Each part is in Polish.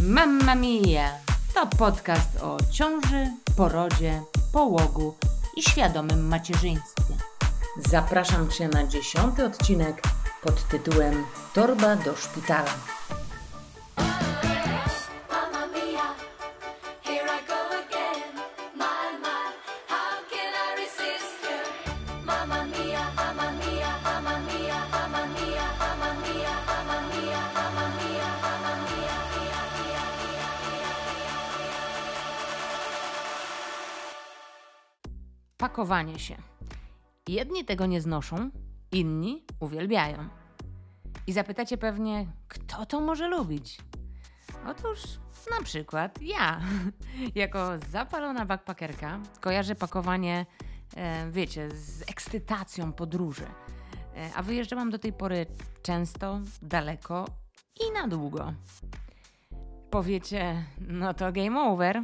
Mamma Mia! To podcast o ciąży, porodzie, połogu i świadomym macierzyństwie. Zapraszam Cię na dziesiąty odcinek pod tytułem Torba do szpitala. Pakowanie się. Jedni tego nie znoszą, inni uwielbiają. I zapytacie pewnie, kto to może lubić? Otóż na przykład ja. Jako zapalona backpackerka kojarzę pakowanie, e, wiecie, z ekscytacją podróży. E, a wyjeżdżałam do tej pory często, daleko i na długo. Powiecie, no to game over.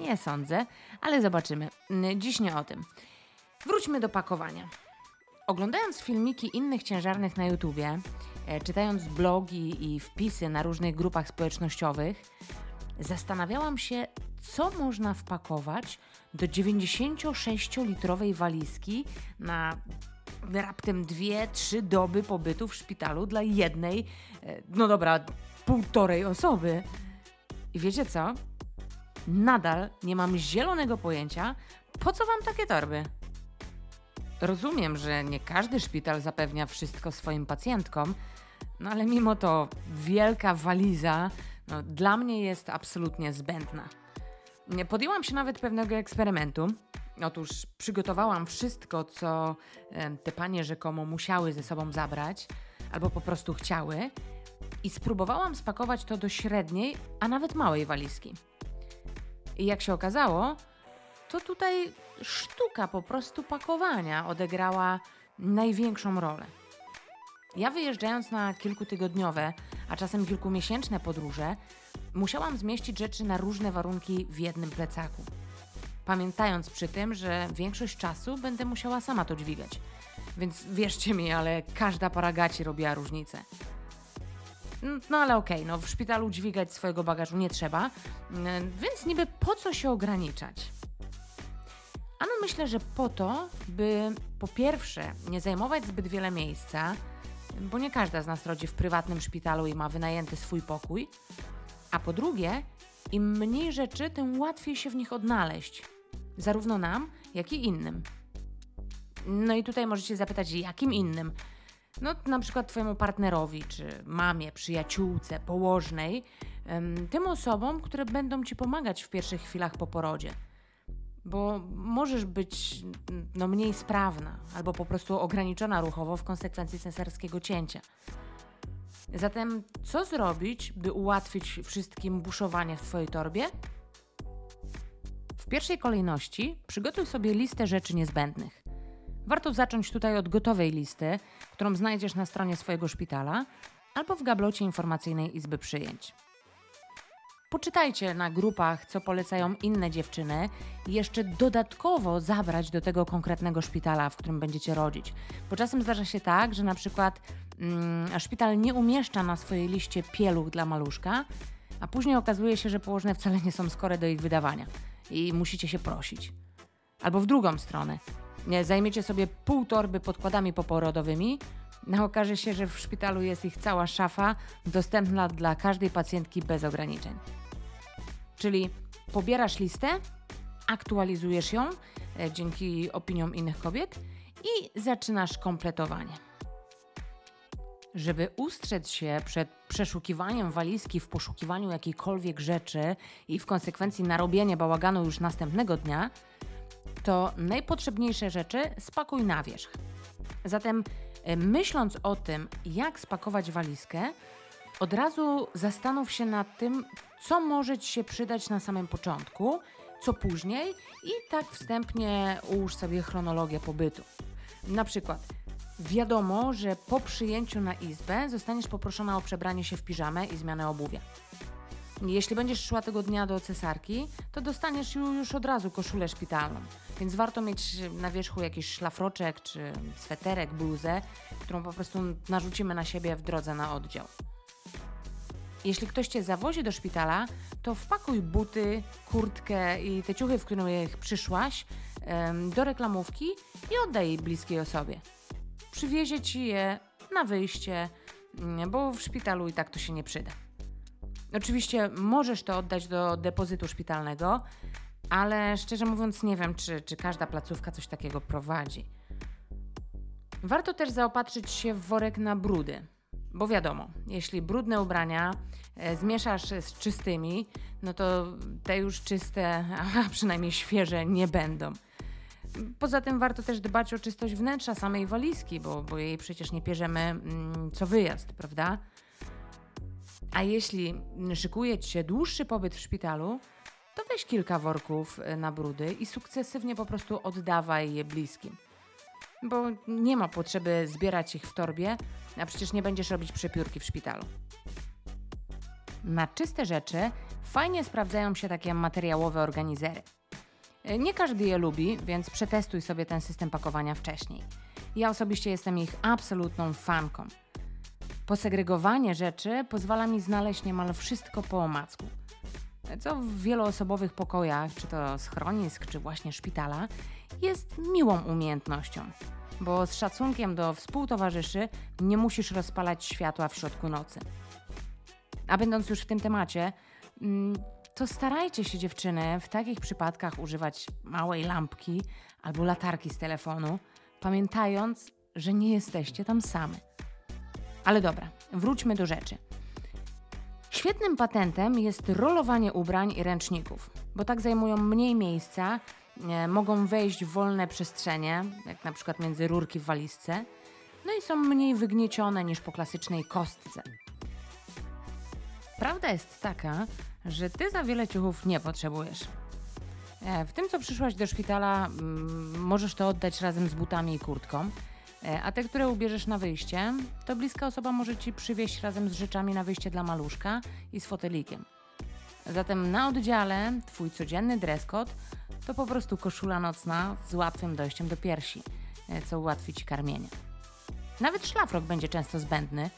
Nie sądzę, ale zobaczymy. N- Dziś nie o tym. Wróćmy do pakowania. Oglądając filmiki innych ciężarnych na YouTubie, e, czytając blogi i wpisy na różnych grupach społecznościowych, zastanawiałam się, co można wpakować do 96-litrowej walizki na raptem 2-3 doby pobytu w szpitalu dla jednej, e, no dobra, półtorej osoby. I wiecie co? Nadal nie mam zielonego pojęcia, po co wam takie torby. Rozumiem, że nie każdy szpital zapewnia wszystko swoim pacjentkom, no ale mimo to wielka waliza no, dla mnie jest absolutnie zbędna. Podjęłam się nawet pewnego eksperymentu. Otóż przygotowałam wszystko, co te panie rzekomo musiały ze sobą zabrać, albo po prostu chciały, i spróbowałam spakować to do średniej, a nawet małej walizki. I jak się okazało, to tutaj sztuka po prostu pakowania odegrała największą rolę. Ja wyjeżdżając na kilkutygodniowe, a czasem kilkumiesięczne podróże, musiałam zmieścić rzeczy na różne warunki w jednym plecaku. Pamiętając przy tym, że większość czasu będę musiała sama to dźwigać. Więc wierzcie mi, ale każda para gaci robiła różnicę. No ale okej, no w szpitalu dźwigać swojego bagażu nie trzeba, więc niby po co się ograniczać? Ano myślę, że po to, by po pierwsze nie zajmować zbyt wiele miejsca, bo nie każda z nas rodzi w prywatnym szpitalu i ma wynajęty swój pokój, a po drugie, im mniej rzeczy, tym łatwiej się w nich odnaleźć, zarówno nam, jak i innym. No i tutaj możecie zapytać, jakim innym? No, na przykład Twojemu partnerowi, czy mamie, przyjaciółce, położnej, tym osobom, które będą Ci pomagać w pierwszych chwilach po porodzie. Bo możesz być no, mniej sprawna albo po prostu ograniczona ruchowo w konsekwencji cesarskiego cięcia. Zatem, co zrobić, by ułatwić wszystkim buszowanie w Twojej torbie? W pierwszej kolejności przygotuj sobie listę rzeczy niezbędnych. Warto zacząć tutaj od gotowej listy, którą znajdziesz na stronie swojego szpitala albo w gablocie informacyjnej Izby Przyjęć. Poczytajcie na grupach, co polecają inne dziewczyny i jeszcze dodatkowo zabrać do tego konkretnego szpitala, w którym będziecie rodzić. Bo czasem zdarza się tak, że na przykład mm, szpital nie umieszcza na swojej liście pieluch dla maluszka, a później okazuje się, że położne wcale nie są skore do ich wydawania i musicie się prosić. Albo w drugą stronę. Zajmiecie sobie pół torby podkładami poporodowymi, no okaże się, że w szpitalu jest ich cała szafa dostępna dla każdej pacjentki bez ograniczeń. Czyli pobierasz listę, aktualizujesz ją e, dzięki opiniom innych kobiet i zaczynasz kompletowanie. Żeby ustrzec się przed przeszukiwaniem walizki w poszukiwaniu jakiejkolwiek rzeczy i w konsekwencji narobienie bałaganu już następnego dnia, to najpotrzebniejsze rzeczy spakuj na wierzch. Zatem e, myśląc o tym, jak spakować walizkę, od razu zastanów się nad tym, co może Ci się przydać na samym początku, co później i tak wstępnie ułóż sobie chronologię pobytu. Na przykład wiadomo, że po przyjęciu na izbę zostaniesz poproszona o przebranie się w piżamę i zmianę obuwia. Jeśli będziesz szła tego dnia do cesarki, to dostaniesz ju- już od razu koszulę szpitalną. Więc warto mieć na wierzchu jakiś szlafroczek czy sweterek, bluzę, którą po prostu narzucimy na siebie w drodze na oddział. Jeśli ktoś cię zawozi do szpitala, to wpakuj buty, kurtkę i te ciuchy, w których przyszłaś, do reklamówki i oddaj jej bliskiej osobie. Przywiezie ci je na wyjście, mm, bo w szpitalu i tak to się nie przyda. Oczywiście możesz to oddać do depozytu szpitalnego, ale szczerze mówiąc nie wiem, czy, czy każda placówka coś takiego prowadzi. Warto też zaopatrzyć się w worek na brudy, bo wiadomo, jeśli brudne ubrania e, zmieszasz z czystymi, no to te już czyste, a przynajmniej świeże nie będą. Poza tym warto też dbać o czystość wnętrza samej walizki, bo, bo jej przecież nie pierzemy mm, co wyjazd, prawda? A jeśli szykuje ci się dłuższy pobyt w szpitalu, to weź kilka worków e, na brudy i sukcesywnie po prostu oddawaj je bliskim. Bo nie ma potrzeby zbierać ich w torbie, a przecież nie będziesz robić przepiórki w szpitalu. Na czyste rzeczy fajnie sprawdzają się takie materiałowe organizery. E, Nie każdy je lubi, więc przetestuj sobie ten system pakowania wcześniej. Ja osobiście jestem ich absolutną fanką. Posegregowanie rzeczy pozwala mi znaleźć niemal wszystko po omacku. Co w wieloosobowych pokojach, czy to schronisk, czy właśnie szpitala, jest miłą umiejętnością, bo z szacunkiem do współtowarzyszy nie musisz rozpalać światła w środku nocy. A będąc już w tym temacie, mm, to starajcie się dziewczyny w takich przypadkach używać małej lampki albo latarki z telefonu, pamiętając, że nie jesteście tam same. Ale dobra, wróćmy do rzeczy. Świetnym patentem jest rolowanie ubrań i ręczników, bo tak zajmują mniej miejsca, mogą wejść w wolne przestrzenie, jak na przykład między rurki w walizce, no i są mniej wygniecione niż po klasycznej kostce. Prawda jest taka, że ty za wiele ciuchów nie potrzebujesz. E, W tym, co przyszłaś do szpitala, mm, możesz to oddać razem z butami i kurtką, a te, które ubierzesz na wyjście, to bliska osoba może ci przywieźć razem z rzeczami na wyjście dla maluszka i z fotelikiem. Zatem na oddziale twój codzienny dress code to po prostu koszula nocna z łatwym dojściem do piersi, e, co ułatwi ci karmienie. Nawet szlafrok będzie często zbędny,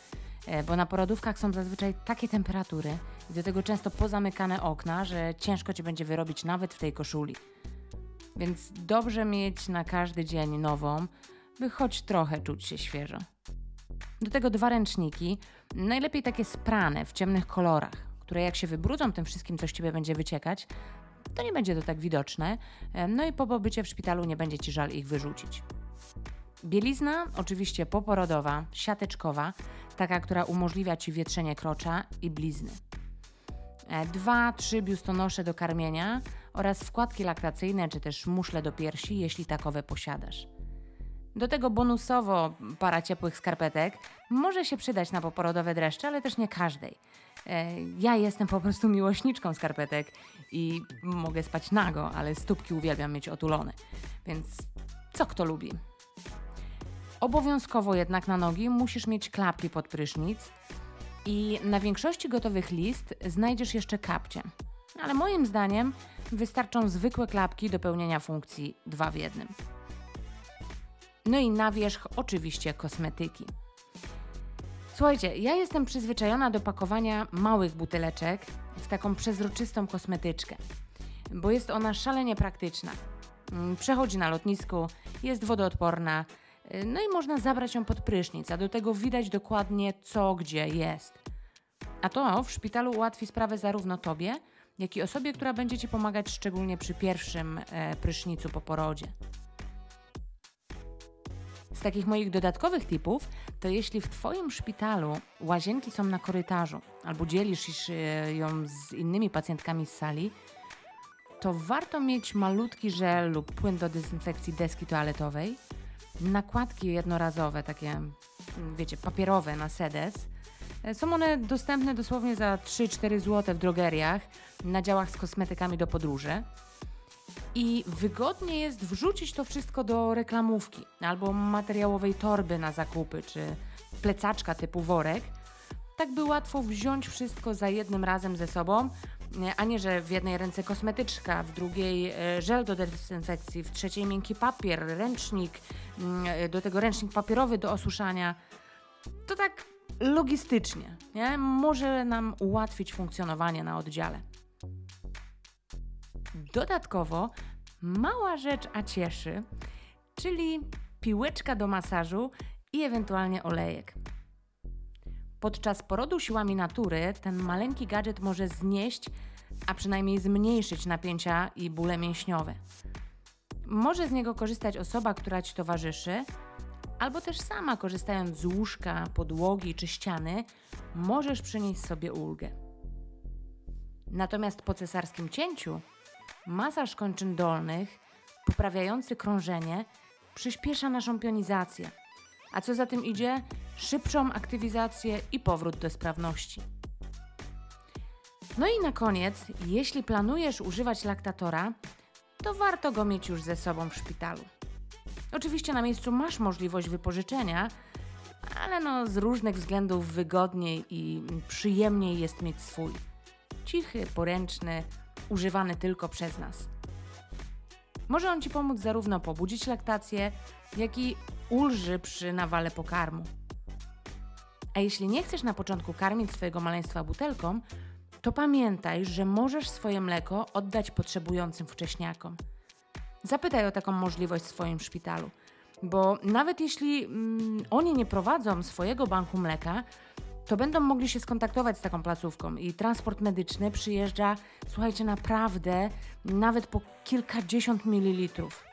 e, bo na porodówkach są zazwyczaj takie temperatury i do tego często pozamykane okna, że ciężko ci będzie wyrobić nawet w tej koszuli. Więc dobrze mieć na każdy dzień nową, by choć trochę czuć się świeżo. Do tego dwa ręczniki, najlepiej takie sprane w ciemnych kolorach, które jak się wybrudzą tym wszystkim, co z ciebie będzie wyciekać, to nie będzie to tak widoczne, e, no i po pobycie w szpitalu nie będzie ci żal ich wyrzucić. Bielizna, oczywiście poporodowa, siateczkowa, taka, która umożliwia ci wietrzenie krocza i blizny. E, Dwa, trzy biustonosze do karmienia oraz wkładki laktacyjne czy też muszle do piersi, jeśli takowe posiadasz. Do tego bonusowo para ciepłych skarpetek może się przydać na poporodowe dreszcze, ale też nie każdej. E, Ja jestem po prostu miłośniczką skarpetek i mogę spać nago, ale stópki uwielbiam mieć otulone. Więc co kto lubi? Obowiązkowo jednak na nogi musisz mieć klapki pod prysznic i na większości gotowych list znajdziesz jeszcze kapcie. Ale moim zdaniem wystarczą zwykłe klapki do pełnienia funkcji dwa w jednym. No i na wierzch oczywiście kosmetyki. Słuchajcie, ja jestem przyzwyczajona do pakowania małych buteleczek w taką przezroczystą kosmetyczkę, bo jest ona szalenie praktyczna. Mm, Przechodzi na lotnisku, jest wodoodporna, y, no i można zabrać ją pod prysznic, a do tego widać dokładnie co gdzie jest. A to w szpitalu ułatwi sprawę zarówno tobie, jak i osobie, która będzie ci pomagać szczególnie przy pierwszym e, prysznicu po porodzie. Z takich moich dodatkowych tipów, to jeśli w Twoim szpitalu łazienki są na korytarzu albo dzielisz e, ją z innymi pacjentkami z sali, to warto mieć malutki żel lub płyn do dezynfekcji deski toaletowej, nakładki jednorazowe, takie, mm, wiecie, papierowe na sedes. E, Są one dostępne dosłownie za 3-4 zł w drogeriach na działach z kosmetykami do podróży. I wygodnie jest wrzucić to wszystko do reklamówki albo materiałowej torby na zakupy, czy plecaczka typu worek, tak by łatwo wziąć wszystko za jednym razem ze sobą, a nie, że w jednej ręce kosmetyczka, w drugiej e, żel do dezynfekcji, w trzeciej miękki papier, ręcznik, mm, e, do tego ręcznik papierowy do osuszania. To tak logistycznie nie? może nam ułatwić funkcjonowanie na oddziale. Dodatkowo mała rzecz, a cieszy, czyli piłeczka do masażu i ewentualnie olejek. Podczas porodu siłami natury ten maleńki gadżet może znieść, a przynajmniej zmniejszyć napięcia i bóle mięśniowe. Może z niego korzystać osoba, która ci towarzyszy, albo też sama korzystając z łóżka, podłogi czy ściany, możesz przynieść sobie ulgę. Natomiast po cesarskim cięciu masaż kończyn dolnych, poprawiający krążenie, przyspiesza naszą pionizację, a co za tym idzie, szybszą aktywizację i powrót do sprawności. No i na koniec, jeśli planujesz używać laktatora, to warto go mieć już ze sobą w szpitalu. Oczywiście na miejscu masz możliwość wypożyczenia, ale no z różnych względów wygodniej i przyjemniej jest mieć swój. Cichy, poręczny, używany tylko przez nas. Może on Ci pomóc zarówno pobudzić laktację, jak i ulży przy nawale pokarmu. A jeśli nie chcesz na początku karmić swojego maleństwa butelką, to pamiętaj, że możesz swoje mleko oddać potrzebującym wcześniakom. Zapytaj o taką możliwość w swoim szpitalu, bo nawet jeśli mm, oni nie prowadzą swojego banku mleka, to będą mogli się skontaktować z taką placówką i transport medyczny przyjeżdża, słuchajcie, naprawdę nawet po kilkadziesiąt mililitrów.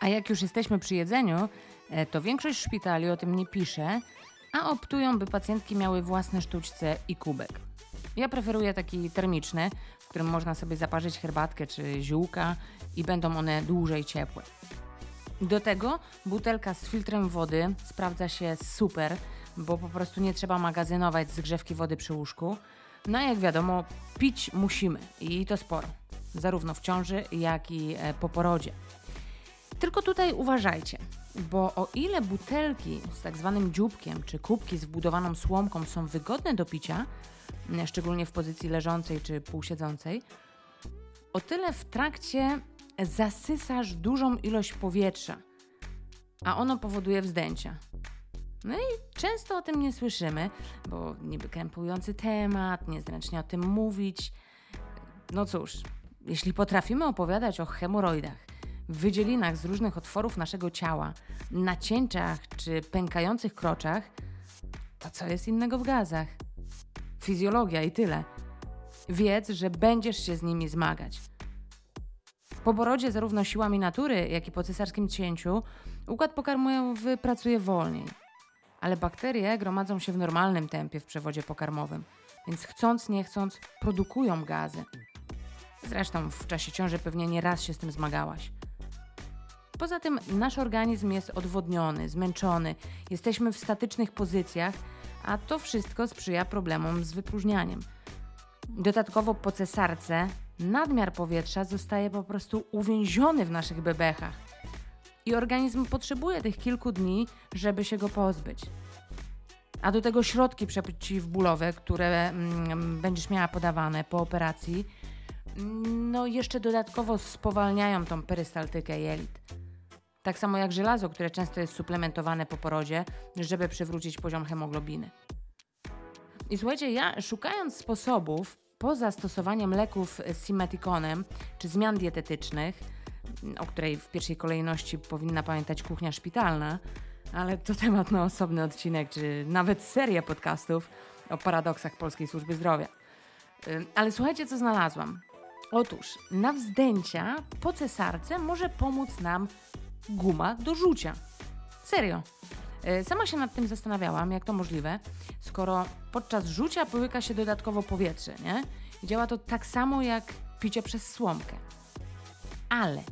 A jak już jesteśmy przy jedzeniu, e, to większość szpitali o tym nie pisze, a optują, by pacjentki miały własne sztućce i kubek. Ja preferuję taki termiczny, w którym można sobie zaparzyć herbatkę czy ziółka i będą one dłużej ciepłe. Do tego butelka z filtrem wody sprawdza się super, bo po prostu nie trzeba magazynować zgrzewki wody przy łóżku. No jak wiadomo, pić musimy i to sporo, zarówno w ciąży, jak i e, po porodzie. Tylko tutaj uważajcie, bo o ile butelki z tak zwanym dzióbkiem czy kubki z wbudowaną słomką są wygodne do picia, szczególnie w pozycji leżącej czy półsiedzącej, o tyle w trakcie zasysasz dużą ilość powietrza, a ono powoduje wzdęcia. No i często o tym nie słyszymy, bo niby krępujący temat, niezręcznie o tym mówić. No cóż, jeśli potrafimy opowiadać o hemoroidach, wydzielinach z różnych otworów naszego ciała, nacięciach czy pękających kroczach, to co jest innego w gazach? Fizjologia i tyle. Wiedz, że będziesz się z nimi zmagać. Po porodzie zarówno siłami natury, jak i po cesarskim cięciu układ pokarmowy pracuje wolniej. Ale bakterie gromadzą się w normalnym tempie w przewodzie pokarmowym, więc chcąc nie chcąc produkują gazy. Zresztą w czasie ciąży pewnie nie raz się z tym zmagałaś. Poza tym nasz organizm jest odwodniony, zmęczony, jesteśmy w statycznych pozycjach, a to wszystko sprzyja problemom z wypróżnianiem. Dodatkowo po cesarce nadmiar powietrza zostaje po prostu uwięziony w naszych bebechach i organizm potrzebuje tych kilku dni, żeby się go pozbyć. A do tego środki przeciwbólowe, które mm, będziesz miała podawane po operacji, no jeszcze dodatkowo spowalniają tą perystaltykę jelit. Tak samo jak żelazo, które często jest suplementowane po porodzie, żeby przywrócić poziom hemoglobiny. I słuchajcie, ja szukając sposobów poza stosowaniem leków z simeticonem czy zmian dietetycznych, o której w pierwszej kolejności powinna pamiętać kuchnia szpitalna, ale to temat na osobny odcinek, czy nawet seria podcastów o paradoksach polskiej służby zdrowia. Ym, Ale słuchajcie, co znalazłam. Otóż na wzdęcia po cesarce może pomóc nam guma do rzucia. Serio. Y, Sama się nad tym zastanawiałam, jak to możliwe, skoro podczas rzucia połyka się dodatkowo powietrze, nie? I działa to tak samo jak picie przez słomkę. Ale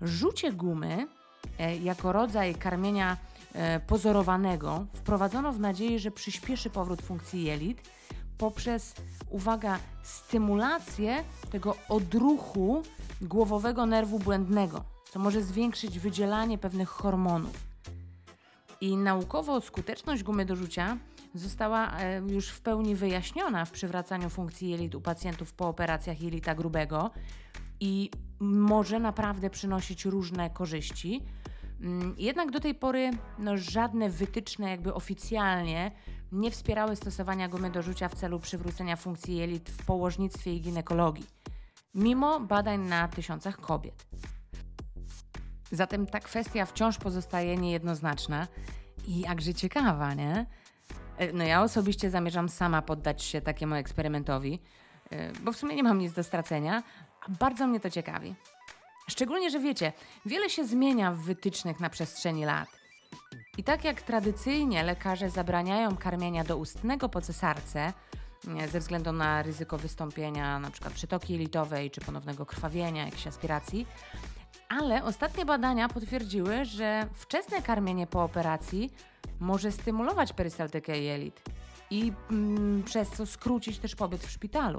rzucie gumy e, jako rodzaj karmienia e, pozorowanego wprowadzono w nadziei, że przyspieszy powrót funkcji jelit poprzez, uwaga, stymulację tego odruchu głowowego nerwu błędnego, co może zwiększyć wydzielanie pewnych hormonów. I naukowo skuteczność gumy do rzucia została e, już w pełni wyjaśniona w przywracaniu funkcji jelit u pacjentów po operacjach jelita grubego i może naprawdę przynosić różne korzyści. Mm, Jednak do tej pory no, żadne wytyczne jakby oficjalnie nie wspierały stosowania gumy do rzucia w celu przywrócenia funkcji jelit w położnictwie i ginekologii, mimo badań na tysiącach kobiet. Zatem ta kwestia wciąż pozostaje niejednoznaczna i jakże ciekawa, nie? E, No ja osobiście zamierzam sama poddać się takiemu eksperymentowi, e, bo w sumie nie mam nic do stracenia, bardzo mnie to ciekawi. Szczególnie, że wiecie, wiele się zmienia w wytycznych na przestrzeni lat. I tak jak tradycyjnie lekarze zabraniają karmienia doustnego po cesarce nie, ze względu na ryzyko wystąpienia np. przytoki jelitowej czy ponownego krwawienia, jakichś aspiracji, ale ostatnie badania potwierdziły, że wczesne karmienie po operacji może stymulować perystaltykę jelit i mm, przez co skrócić też pobyt w szpitalu.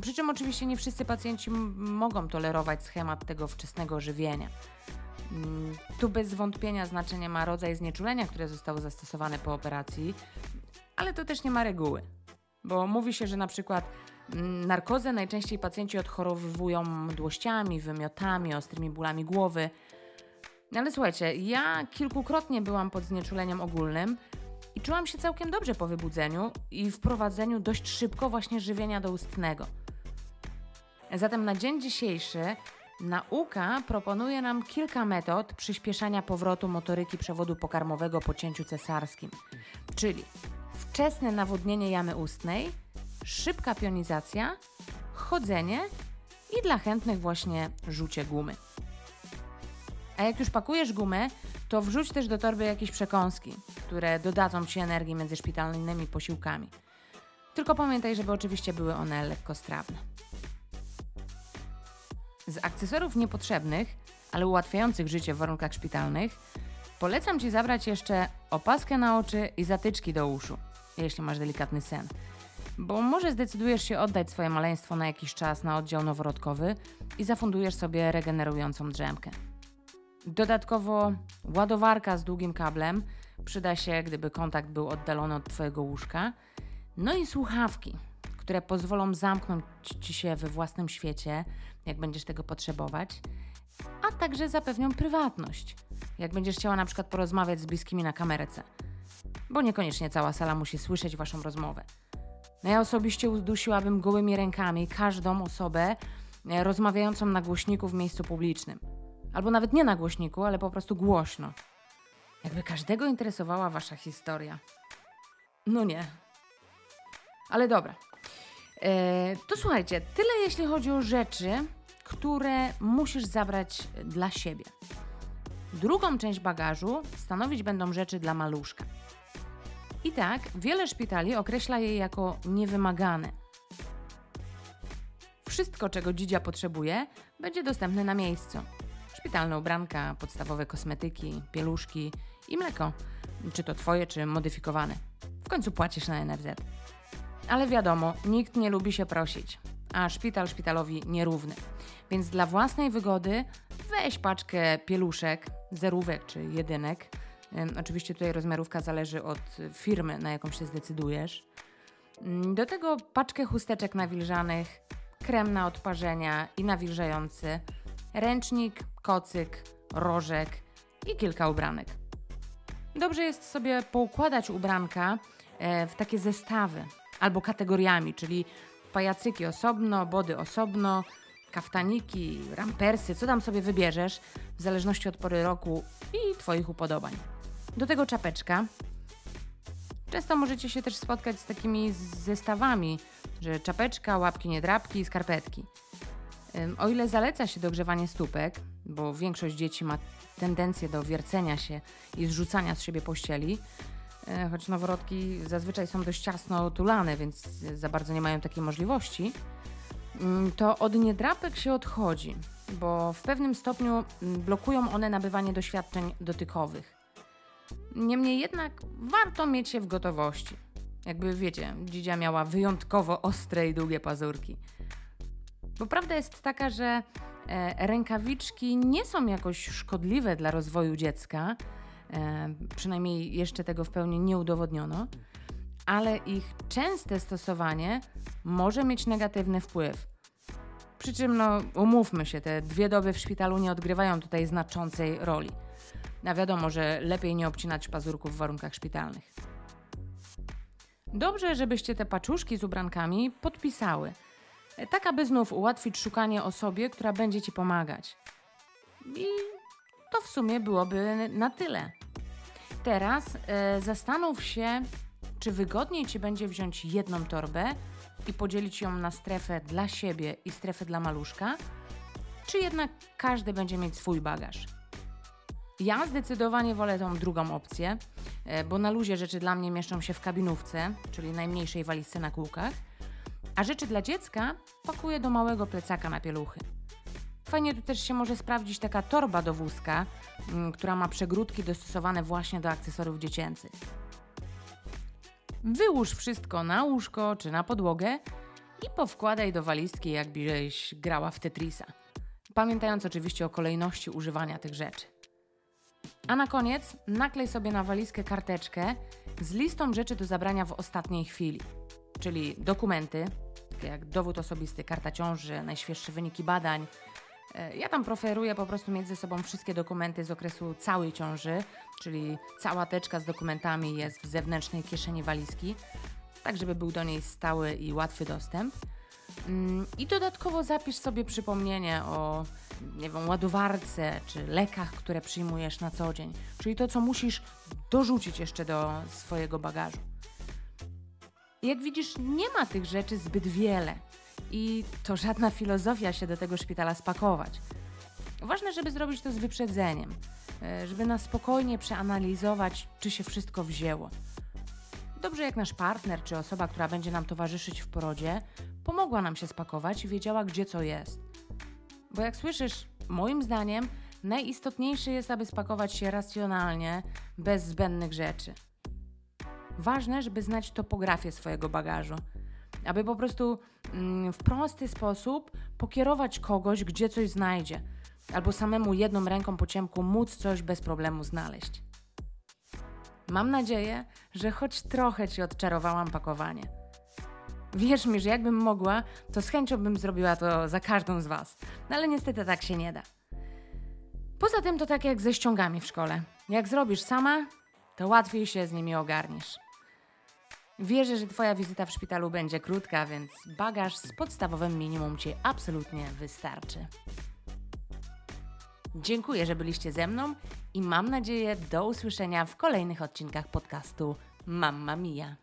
Przy czym oczywiście nie wszyscy pacjenci mogą tolerować schemat tego wczesnego żywienia. Mm, Tu bez wątpienia znaczenie ma rodzaj znieczulenia, które zostało zastosowane po operacji, ale to też nie ma reguły. Bo mówi się, że na przykład mm, narkozę najczęściej pacjenci odchorowywują mdłościami, wymiotami, ostrymi bólami głowy. No Ale słuchajcie, ja kilkukrotnie byłam pod znieczuleniem ogólnym i czułam się całkiem dobrze po wybudzeniu i wprowadzeniu dość szybko właśnie żywienia doustnego. Zatem na dzień dzisiejszy nauka proponuje nam kilka metod przyspieszania powrotu motoryki przewodu pokarmowego po cięciu cesarskim, czyli wczesne nawodnienie jamy ustnej, szybka pionizacja, chodzenie i dla chętnych właśnie rzucie gumy. A jak już pakujesz gumę, to wrzuć też do torby jakieś przekąski, które dodadzą Ci energii między szpitalnymi posiłkami. Tylko pamiętaj, żeby oczywiście były one lekkostrawne. Z akcesorów niepotrzebnych, ale ułatwiających życie w warunkach szpitalnych, polecam Ci zabrać jeszcze opaskę na oczy i zatyczki do uszu, jeśli masz delikatny sen. Bo może zdecydujesz się oddać swoje maleństwo na jakiś czas na oddział noworodkowy i zafundujesz sobie regenerującą drzemkę. Dodatkowo ładowarka z długim kablem przyda się, gdyby kontakt był oddalony od Twojego łóżka. No i słuchawki, które pozwolą zamknąć Ci się we własnym świecie, jak będziesz tego potrzebować, a także zapewnią prywatność, jak będziesz chciała na przykład porozmawiać z bliskimi na kamerce, bo niekoniecznie cała sala musi słyszeć Waszą rozmowę. No ja osobiście udusiłabym gołymi rękami każdą osobę e, rozmawiającą na głośniku w miejscu publicznym. Albo nawet nie na głośniku, ale po prostu głośno. Jakby każdego interesowała wasza historia. No nie. Ale dobra. E, to słuchajcie, tyle jeśli chodzi o rzeczy, które musisz zabrać dla siebie. Drugą część bagażu stanowić będą rzeczy dla maluszka. I tak, wiele szpitali określa je jako niewymagane. Wszystko, czego dzidzia potrzebuje, będzie dostępne na miejscu. Szpitalne ubranka, podstawowe kosmetyki, pieluszki i mleko. Czy to twoje, czy modyfikowane. W końcu płacisz na NFZ. Ale wiadomo, nikt nie lubi się prosić, a szpital szpitalowi nierówny. Więc dla własnej wygody weź paczkę pieluszek, zerówek czy jedynek. Oczywiście tutaj rozmiarówka zależy od firmy, na jaką się zdecydujesz. Mm, Do tego paczkę chusteczek nawilżanych, krem na odparzenia i nawilżający, ręcznik, kocyk, rożek i kilka ubranek. Dobrze jest sobie poukładać ubranka e, w takie zestawy albo kategoriami, czyli pajacyki osobno, body osobno, kaftaniki, rampersy, co tam sobie wybierzesz, w zależności od pory roku i Twoich upodobań. Do tego czapeczka. Często możecie się też spotkać z takimi zestawami, że czapeczka, łapki niedrapki i skarpetki. O ile zaleca się dogrzewanie stópek, bo większość dzieci ma tendencję do wiercenia się i zrzucania z siebie pościeli, choć noworodki zazwyczaj są dość ciasno otulane, więc za bardzo nie mają takiej możliwości, mm, to od niedrapek się odchodzi, bo w pewnym stopniu mm, blokują one nabywanie doświadczeń dotykowych. Niemniej jednak warto mieć je w gotowości. Jakby wiecie, dzidzia miała wyjątkowo ostre i długie pazurki. Bo prawda jest taka, że e, rękawiczki nie są jakoś szkodliwe dla rozwoju dziecka, e, przynajmniej jeszcze tego w pełni nie udowodniono, ale ich częste stosowanie może mieć negatywny wpływ. Przy czym, no, umówmy się, te dwie doby w szpitalu nie odgrywają tutaj znaczącej roli. A wiadomo, że lepiej nie obcinać pazurków w warunkach szpitalnych. Dobrze, żebyście te paczuszki z ubrankami podpisały, tak aby znów ułatwić szukanie osobie, która będzie ci pomagać. I to w sumie byłoby na tyle. Teraz e, zastanów się, czy wygodniej ci będzie wziąć jedną torbę i podzielić ją na strefę dla siebie i strefę dla maluszka, czy jednak każdy będzie mieć swój bagaż. Ja zdecydowanie wolę tą drugą opcję, e, bo na luzie rzeczy dla mnie mieszczą się w kabinówce, czyli najmniejszej walizce na kółkach, a rzeczy dla dziecka pakuję do małego plecaka na pieluchy. Fajnie tu też się może sprawdzić taka torba do wózka, mm, która ma przegródki dostosowane właśnie do akcesoriów dziecięcych. Wyłóż wszystko na łóżko czy na podłogę i powkładaj do walizki, jakbyś grała w Tetrisa. Pamiętając oczywiście o kolejności używania tych rzeczy. A na koniec naklej sobie na walizkę karteczkę z listą rzeczy do zabrania w ostatniej chwili, czyli dokumenty, takie jak dowód osobisty, karta ciąży, najświeższe wyniki badań. E, Ja tam preferuję po prostu mieć ze sobą wszystkie dokumenty z okresu całej ciąży, czyli cała teczka z dokumentami jest w zewnętrznej kieszeni walizki, tak żeby był do niej stały i łatwy dostęp. Mm, I dodatkowo zapisz sobie przypomnienie o nie wiem, ładowarce czy lekach, które przyjmujesz na co dzień, czyli to, co musisz dorzucić jeszcze do swojego bagażu. Jak widzisz, nie ma tych rzeczy zbyt wiele i to żadna filozofia się do tego szpitala spakować. Ważne, żeby zrobić to z wyprzedzeniem, e, żeby na spokojnie przeanalizować, czy się wszystko wzięło. Dobrze, jak nasz partner czy osoba, która będzie nam towarzyszyć w porodzie, pomogła nam się spakować i wiedziała, gdzie co jest. Bo jak słyszysz, moim zdaniem najistotniejsze jest, aby spakować się racjonalnie, bez zbędnych rzeczy. Ważne, żeby znać topografię swojego bagażu, aby po prostu mm, w prosty sposób pokierować kogoś, gdzie coś znajdzie, albo samemu jedną ręką po ciemku móc coś bez problemu znaleźć. Mam nadzieję, że choć trochę Ci odczarowałam pakowanie. Wierz mi, że jakbym mogła, to z chęcią bym zrobiła to za każdą z Was. No ale niestety tak się nie da. Poza tym to tak jak ze ściągami w szkole. Jak zrobisz sama, to łatwiej się z nimi ogarniesz. Wierzę, że Twoja wizyta w szpitalu będzie krótka, więc bagaż z podstawowym minimum Ci absolutnie wystarczy. Dziękuję, że byliście ze mną i mam nadzieję do usłyszenia w kolejnych odcinkach podcastu Mamma Mia.